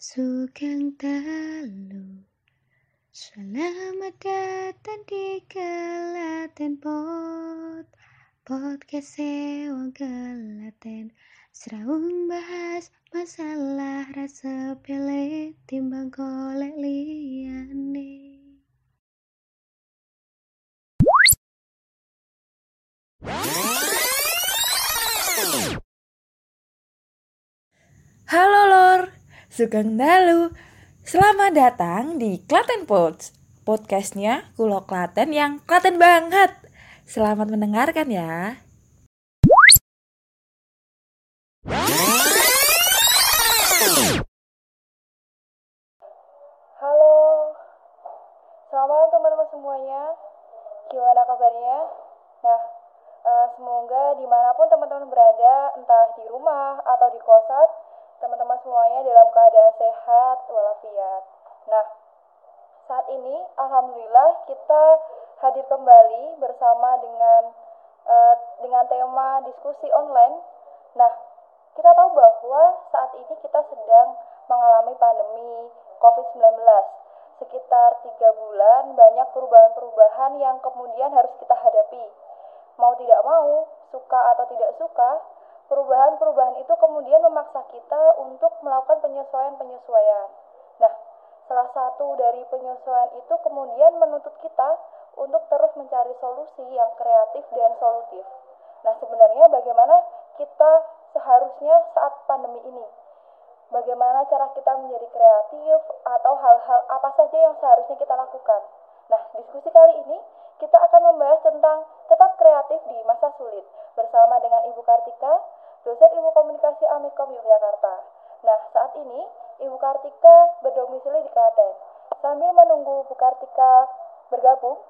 Sugeng Dalu Selamat datang di Kelaten Pod. Podcast Sewang Kelaten Seraung bahas masalah rasa pele timbang kolek liyane. Halo Lor, Sugeng Dalu. Selamat datang di Klaten Pods. Podcastnya Kulo Klaten yang Klaten banget. Selamat mendengarkan ya. Sehat walafiat. Nah, saat ini alhamdulillah kita hadir kembali bersama dengan eh, dengan tema diskusi online. Nah, kita tahu bahwa saat ini kita sedang mengalami pandemi COVID-19. Sekitar tiga bulan banyak perubahan-perubahan yang kemudian harus kita hadapi. Mau tidak mau, suka atau tidak suka, perubahan-perubahan itu kemudian memaksa kita untuk melakukan penyesuaian-penyesuaian. Nah, salah satu dari penyesuaian itu kemudian menuntut kita untuk terus mencari solusi yang kreatif dan solutif. Nah, sebenarnya bagaimana kita seharusnya saat pandemi ini? Bagaimana cara kita menjadi kreatif atau hal-hal apa saja yang seharusnya kita lakukan? Nah, diskusi kali ini kita akan membahas tentang tetap kreatif di masa sulit bersama dengan Ibu Kartika, dosen Ilmu Komunikasi Amikom Yogyakarta. Nah, saat ini Ibu Kartika berdomisili di Klaten. Sambil menunggu Bu Kartika bergabung,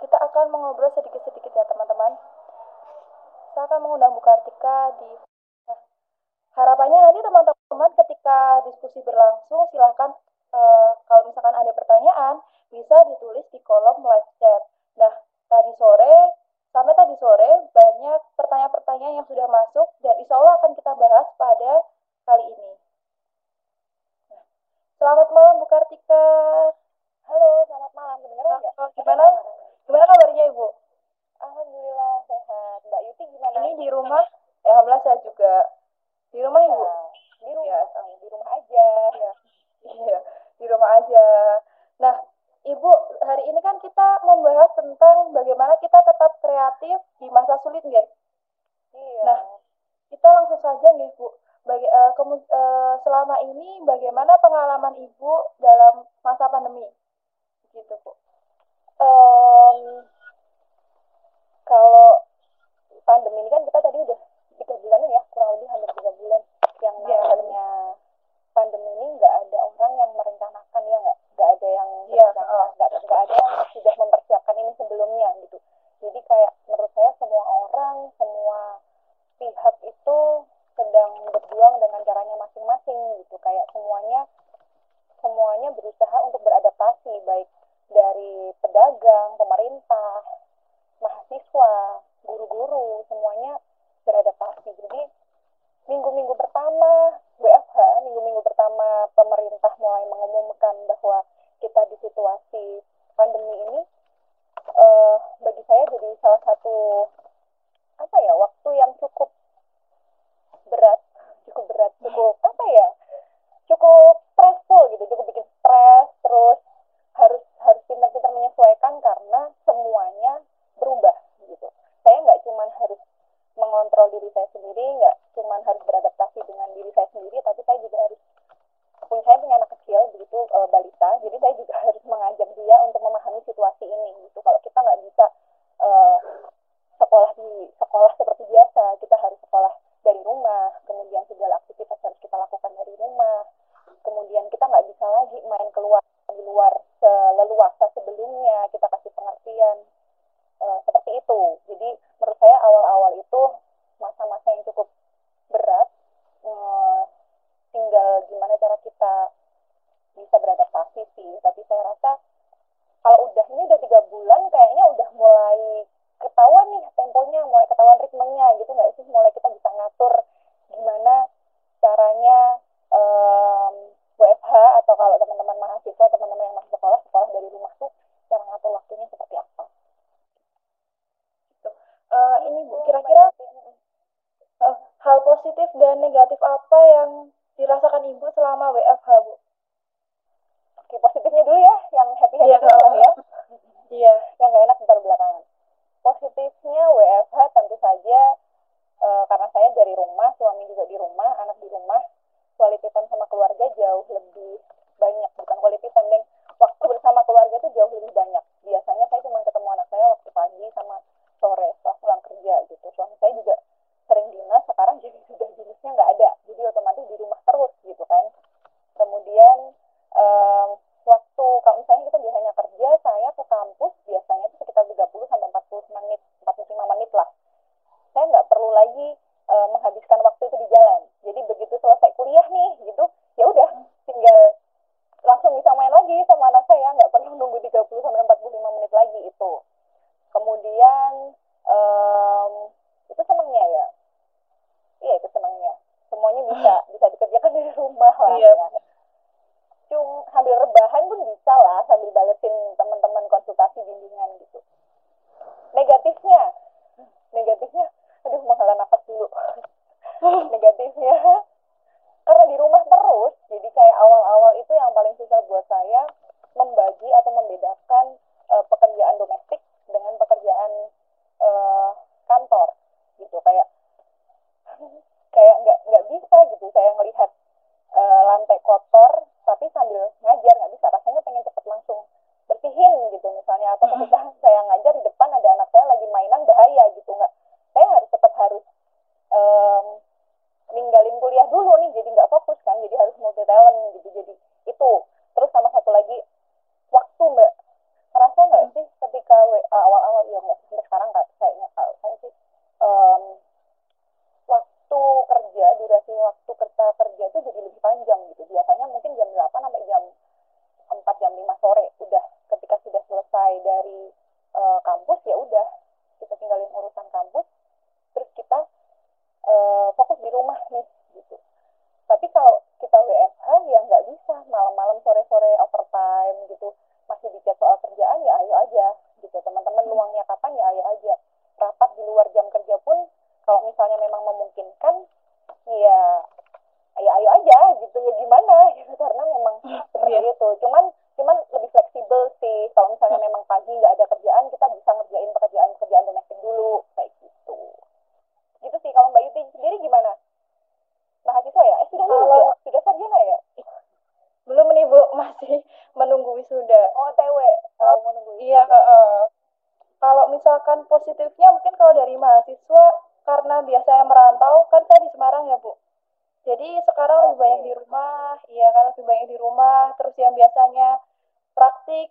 kita akan mengobrol sedikit-sedikit ya teman-teman. Saya akan mengundang Bu Kartika di harapannya nanti teman-teman ketika diskusi berlangsung silahkan eh, kalau misalkan ada pertanyaan bisa ditulis di kolom live chat. Nah, tadi sore sampai tadi sore banyak pertanyaan-pertanyaan yang sudah masuk dan insya Allah akan kita bahas pada kali ini. Nah, selamat malam Bu Kartika. Halo, selamat malam. Kedengeran nggak? Oh, gimana? Gimana kabarnya Ibu? Alhamdulillah sehat. Mbak Yuti gimana? Ini di rumah. Ya, alhamdulillah saya juga. Di rumah Ibu? Di rumah. Ya, di rumah aja. Iya. Iya, di rumah aja. Nah, Ibu, hari ini kan kita membahas tentang bagaimana kita tetap kreatif di masa sulit, nggak? Iya. Nah, kita langsung saja nih, Bu. Baga uh, kemu- uh, selama ini bagaimana pengalaman Ibu dalam masa pandemi? Gitu, Bu. Um, kalau pandemi ini kan kita tadi udah tiga bulanan ya kurang lebih hampir tiga bulan yang Iya, namanya pandemi ini nggak ada orang yang merencanakan ya nggak nggak ada yang Iya, heeh. nggak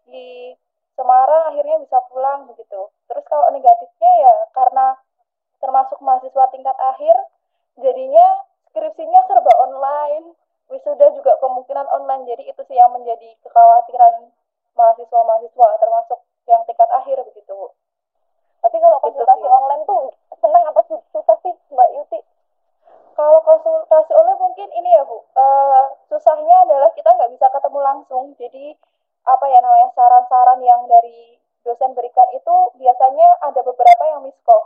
di Semarang akhirnya bisa pulang begitu. Terus kalau negatifnya ya karena termasuk mahasiswa tingkat akhir jadinya skripsinya serba online, wisuda juga kemungkinan online. Jadi itu sih yang menjadi kekhawatiran mahasiswa-mahasiswa termasuk yang tingkat akhir begitu. Tapi kalau konsultasi gitu online tuh senang apa susah sih Mbak Yuti? Kalau konsultasi online mungkin ini ya Bu, uh, susahnya adalah kita nggak bisa ketemu langsung. Jadi apa ya namanya saran-saran yang dari dosen berikan itu biasanya ada beberapa yang miskom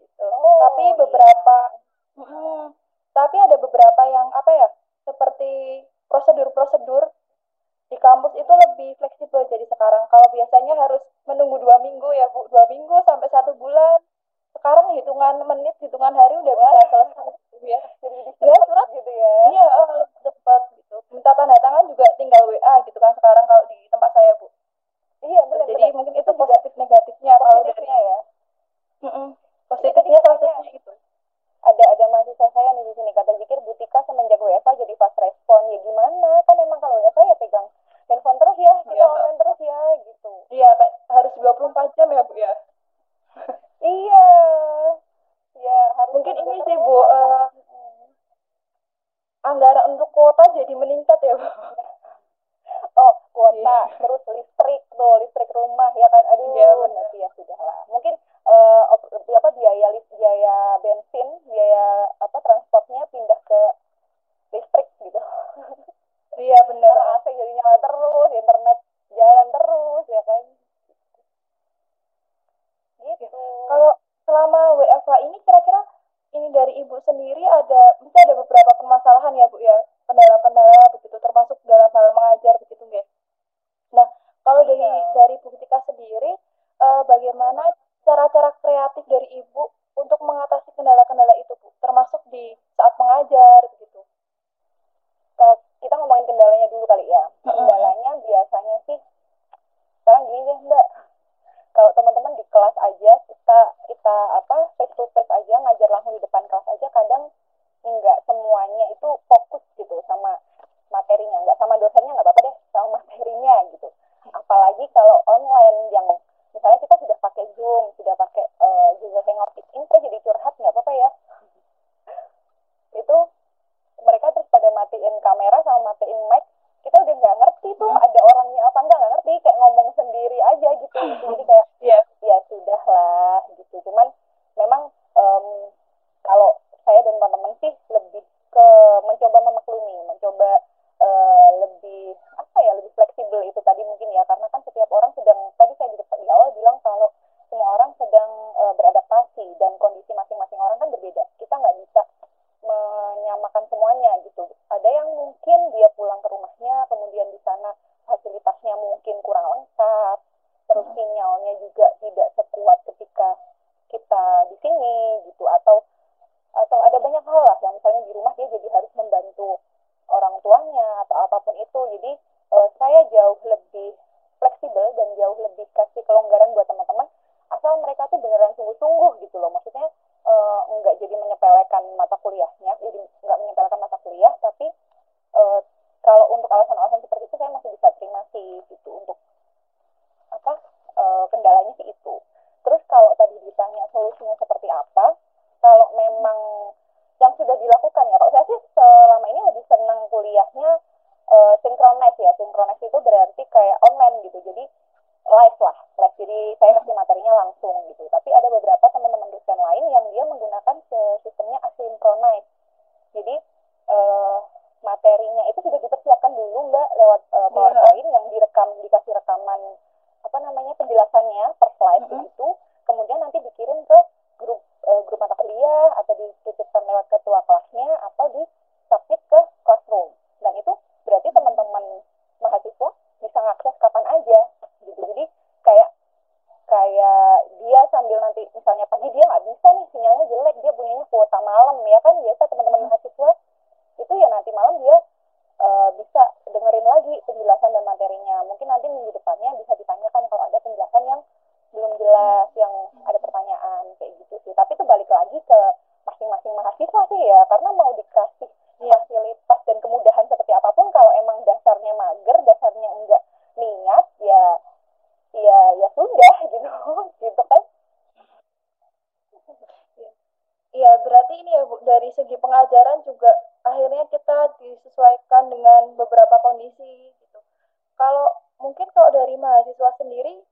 gitu. Oh, tapi beberapa iya. hmm, tapi ada beberapa yang apa ya seperti prosedur-prosedur di kampus itu lebih fleksibel jadi sekarang. Kalau biasanya harus menunggu dua minggu ya bu. Dua minggu sampai satu bulan. Sekarang hitungan menit hitungan hari udah bisa selesai. Gitu ya jadi surat iya. gitu ya. Iya cepat gitu. Minta tanda tangan juga tinggal wa gitu kan sekarang kalau di tempat saya bu. Iya benar jadi mungkin itu positif negatifnya kalau dari ya. Mm -mm. positifnya positifnya gitu. ada ada mahasiswa saya nih di sini kata jikir butika semenjak WFA jadi fast respon. Ya gimana? Kan emang kalau WFA ya pegang handphone terus ya kita ya, online terus ya gitu. Iya kayak harus 24 jam ya bu ya? Iya. Ya harus mungkin ini sih bu uh, anggaran untuk kuota jadi meningkat ya oh kuota yeah. terus listrik tuh listrik rumah ya kan? Aduh ya, yeah, nanti ya sudah lah mungkin uh, apa biaya biaya bensin biaya apa transportnya pindah ke dari segi pengajaran juga akhirnya kita disesuaikan dengan beberapa kondisi gitu. Kalau mungkin kalau dari mahasiswa sendiri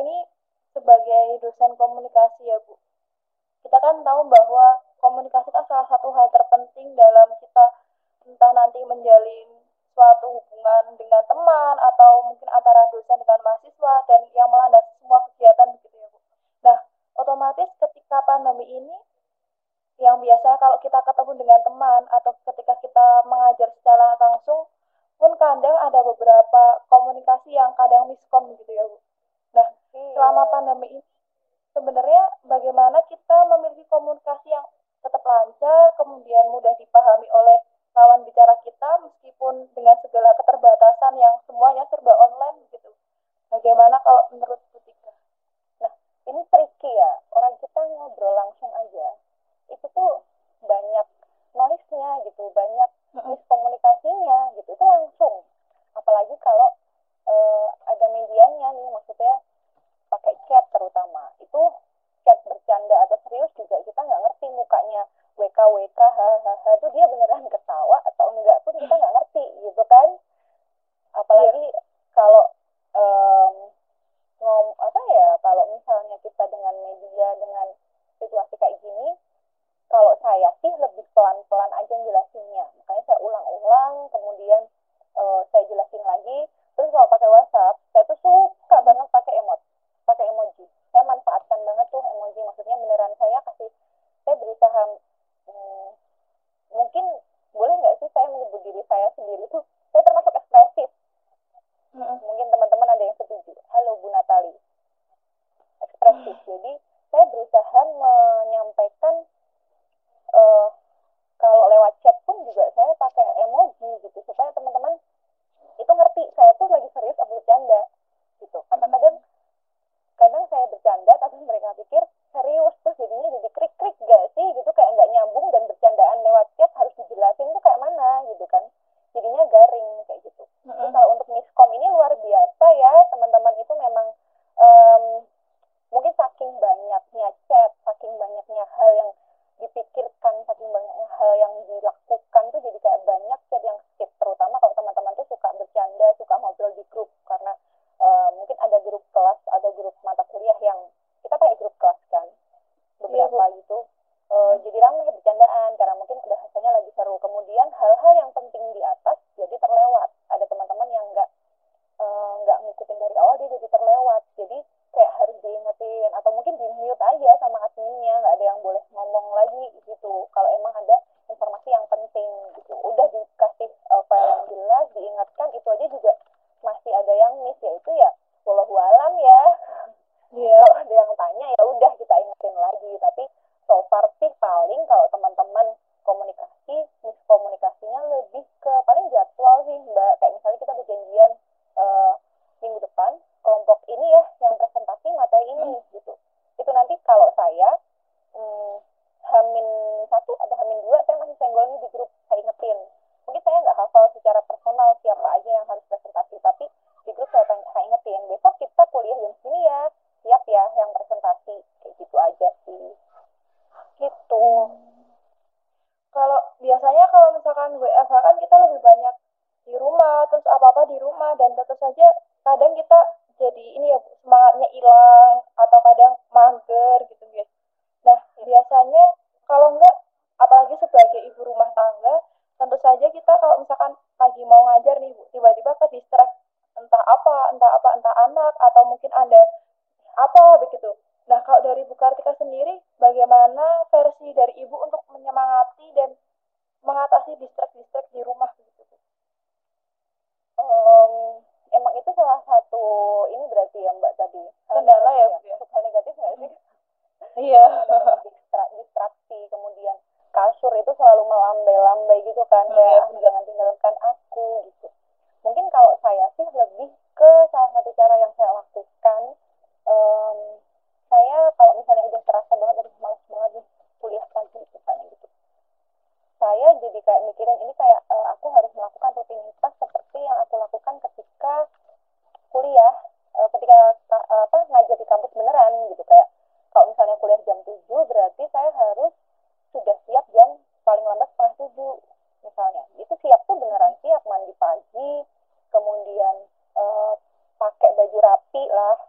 ini sebagai dosen komunikasi ya bu kita kan tahu bahwa komunikasi kan salah satu hal terpenting dalam kita entah nanti menjalin suatu hubungan dengan teman atau mungkin antara dosen dengan mahasiswa dan yang melandasi semua kegiatan begitu ya bu nah otomatis ketika pandemi ini yang biasa kalau kita ketemu dengan teman atau ketika kita mengajar secara langsung pun kadang ada beberapa komunikasi yang kadang miskom gitu ya Bu. Nah, iya. selama pandemi ini sebenarnya bagaimana kita memiliki komunikasi yang tetap lancar, kemudian mudah dipahami oleh lawan bicara kita meskipun dengan segala keterbatasan yang semuanya serba online gitu. Bagaimana kalau menurut Bu Tika? Nah, ini tricky ya. Orang kita ngobrol langsung aja itu tuh banyak noise-nya gitu, banyak miskomunikasinya gitu. Itu langsung. Apalagi kalau uh, ada medianya nih, maksudnya pakai chat terutama. Itu chat bercanda atau serius juga kita nggak ngerti mukanya WK WK hahaha itu dia beneran ketawa atau enggak pun kita nggak ngerti gitu kan. Apalagi yeah. kalau um, ngom apa ya kalau misalnya kita dengan media dengan situasi kayak gini kalau saya sih lebih pelan-pelan aja jelasinnya makanya saya ulang-ulang kemudian uh, saya jelasin lagi terus kalau pakai WhatsApp saya tuh suka banget pakai emot pakai emoji. Saya manfaatkan banget tuh emoji maksudnya beneran saya kasih saya berusaha hmm, mungkin boleh nggak sih saya menyebut diri saya sendiri tuh?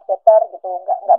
Better gitu nggak nggak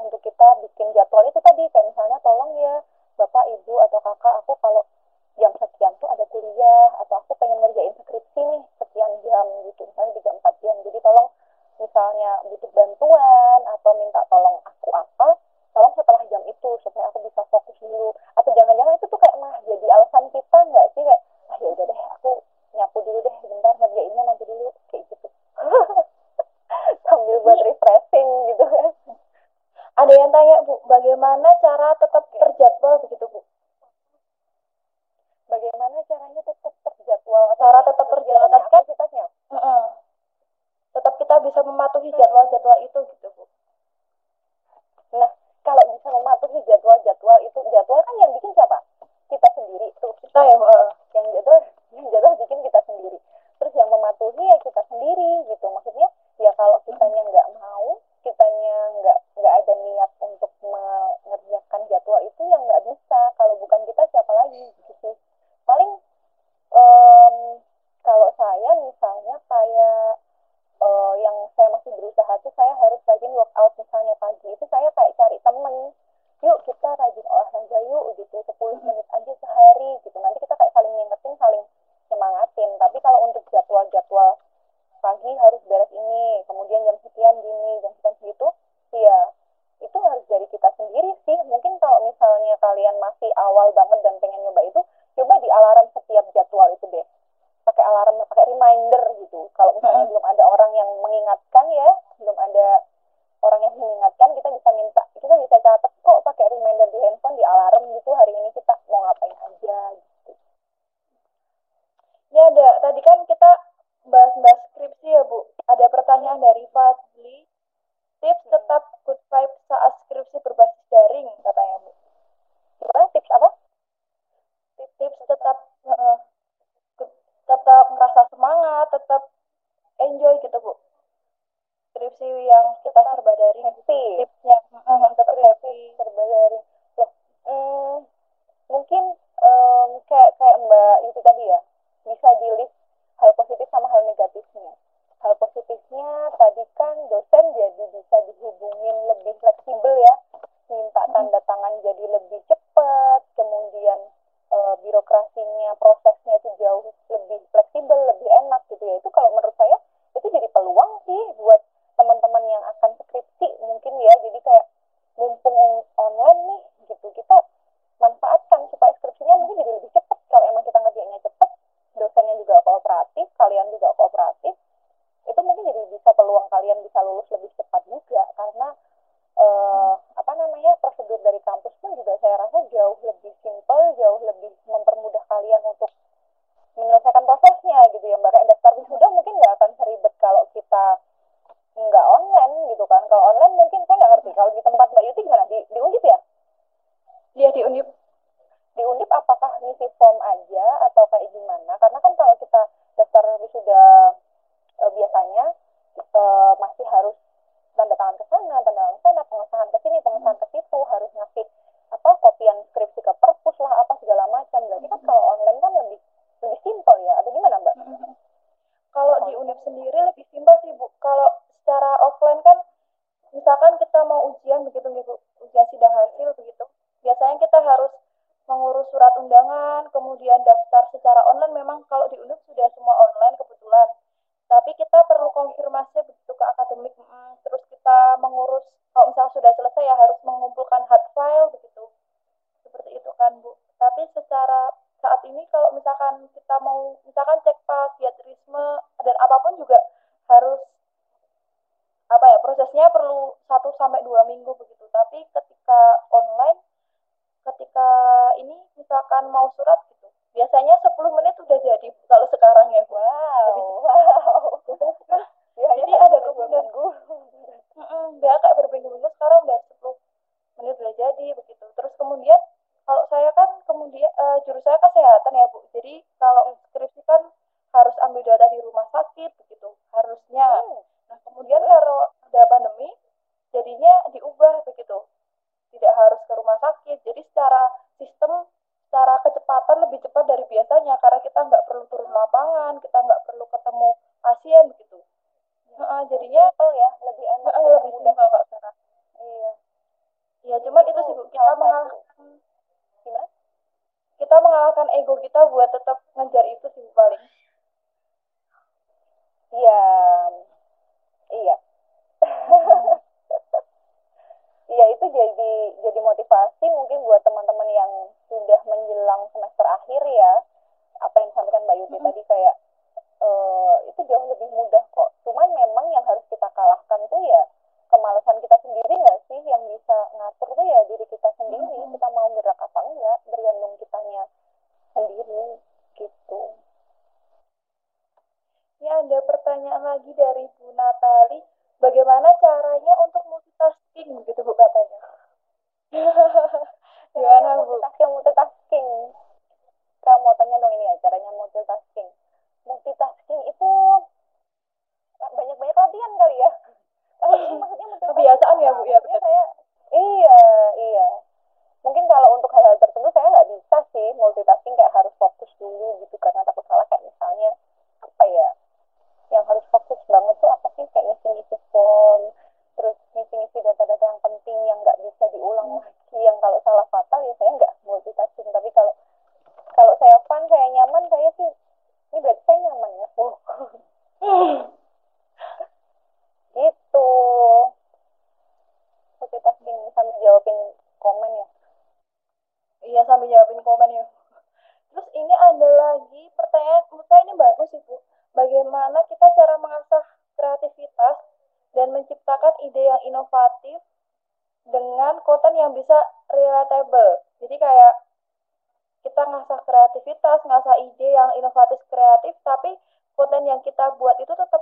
untuk kita bikin jadwal. Itu tadi kalau misalnya belum ada orang yang mengingat ngisi form aja atau kayak gimana? Karena kan kalau kita daftar sudah ego kita buat tetap ngejar itu Jadi kayak kita ngasah kreativitas, ngasah ide yang inovatif kreatif, tapi konten yang kita buat itu tetap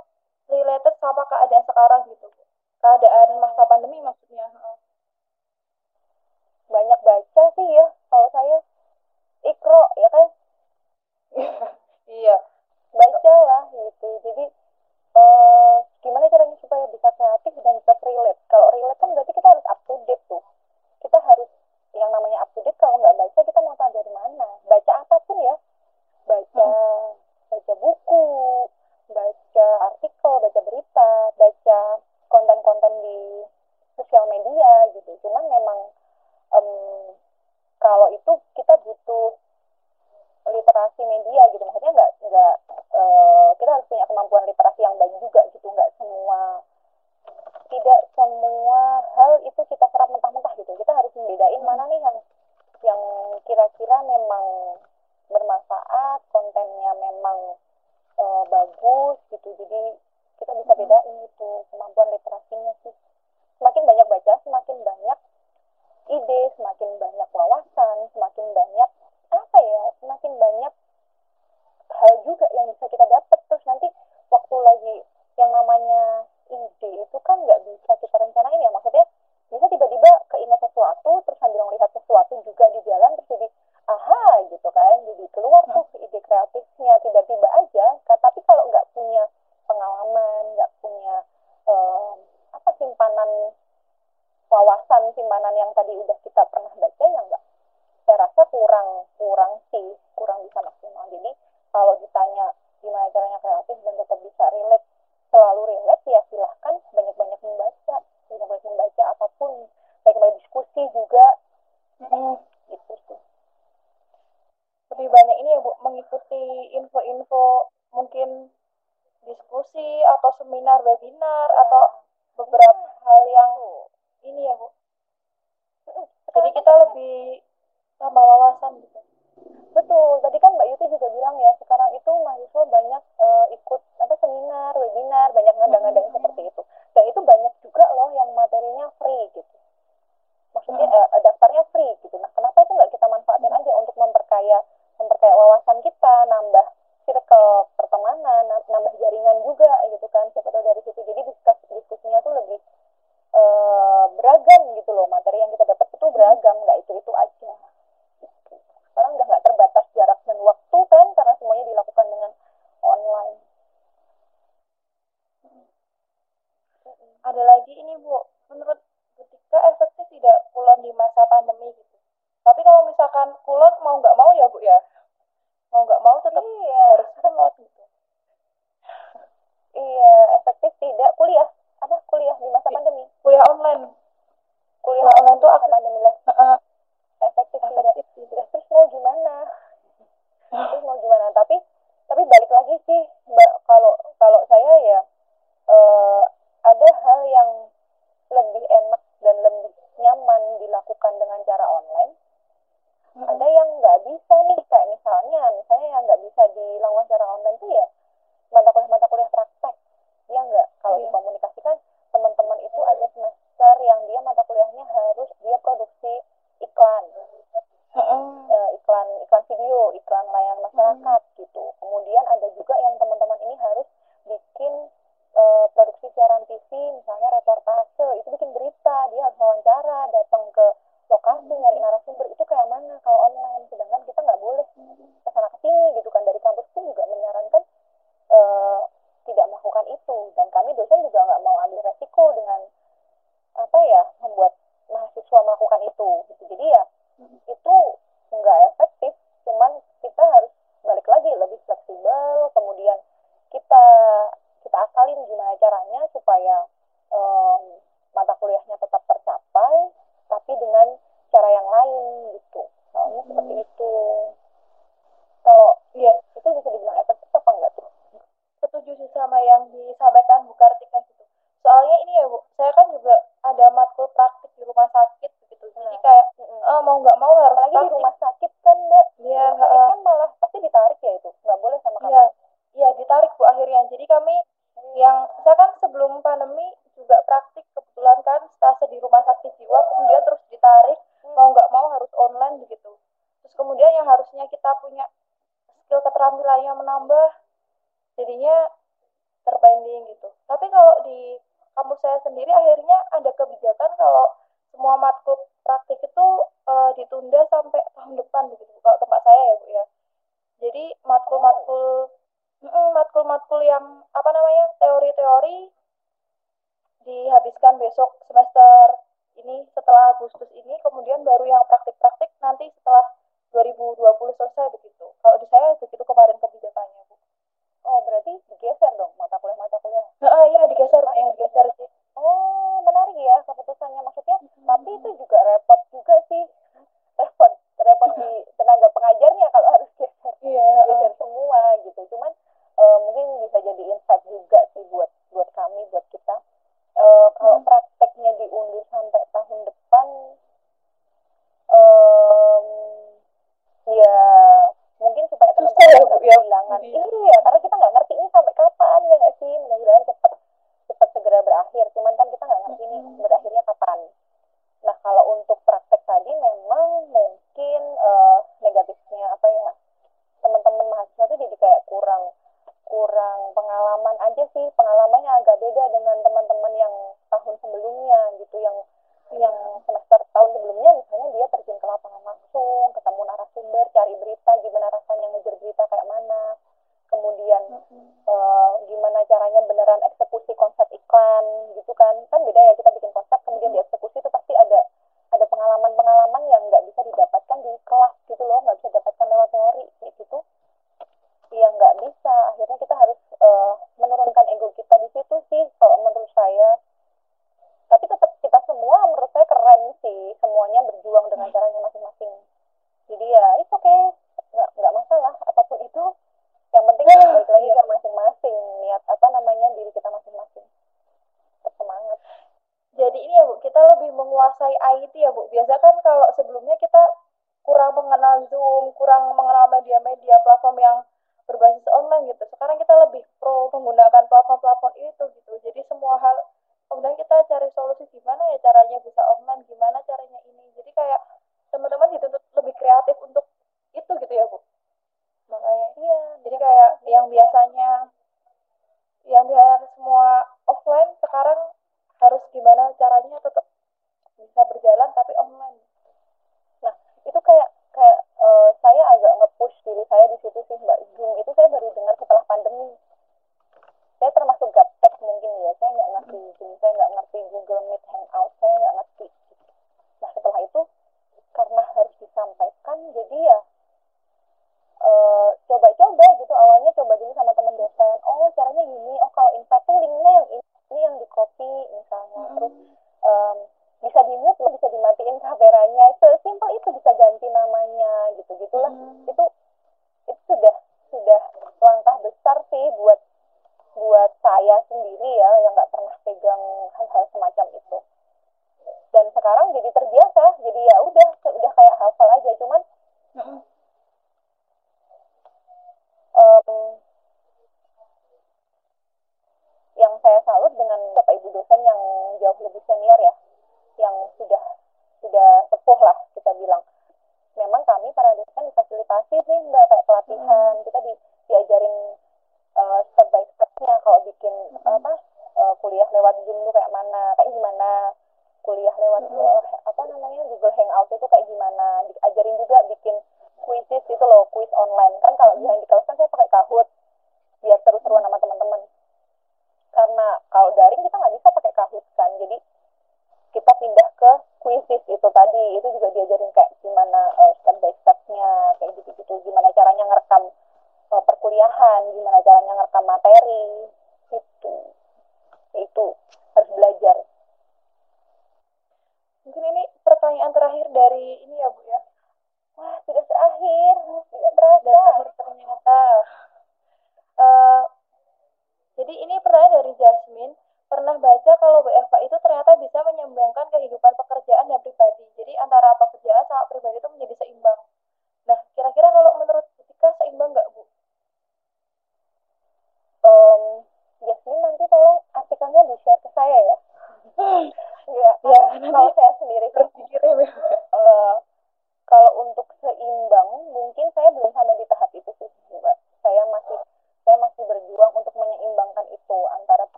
terus sambil ngelihat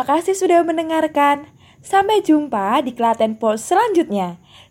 Terima kasih sudah mendengarkan. Sampai jumpa di Klaten Post selanjutnya.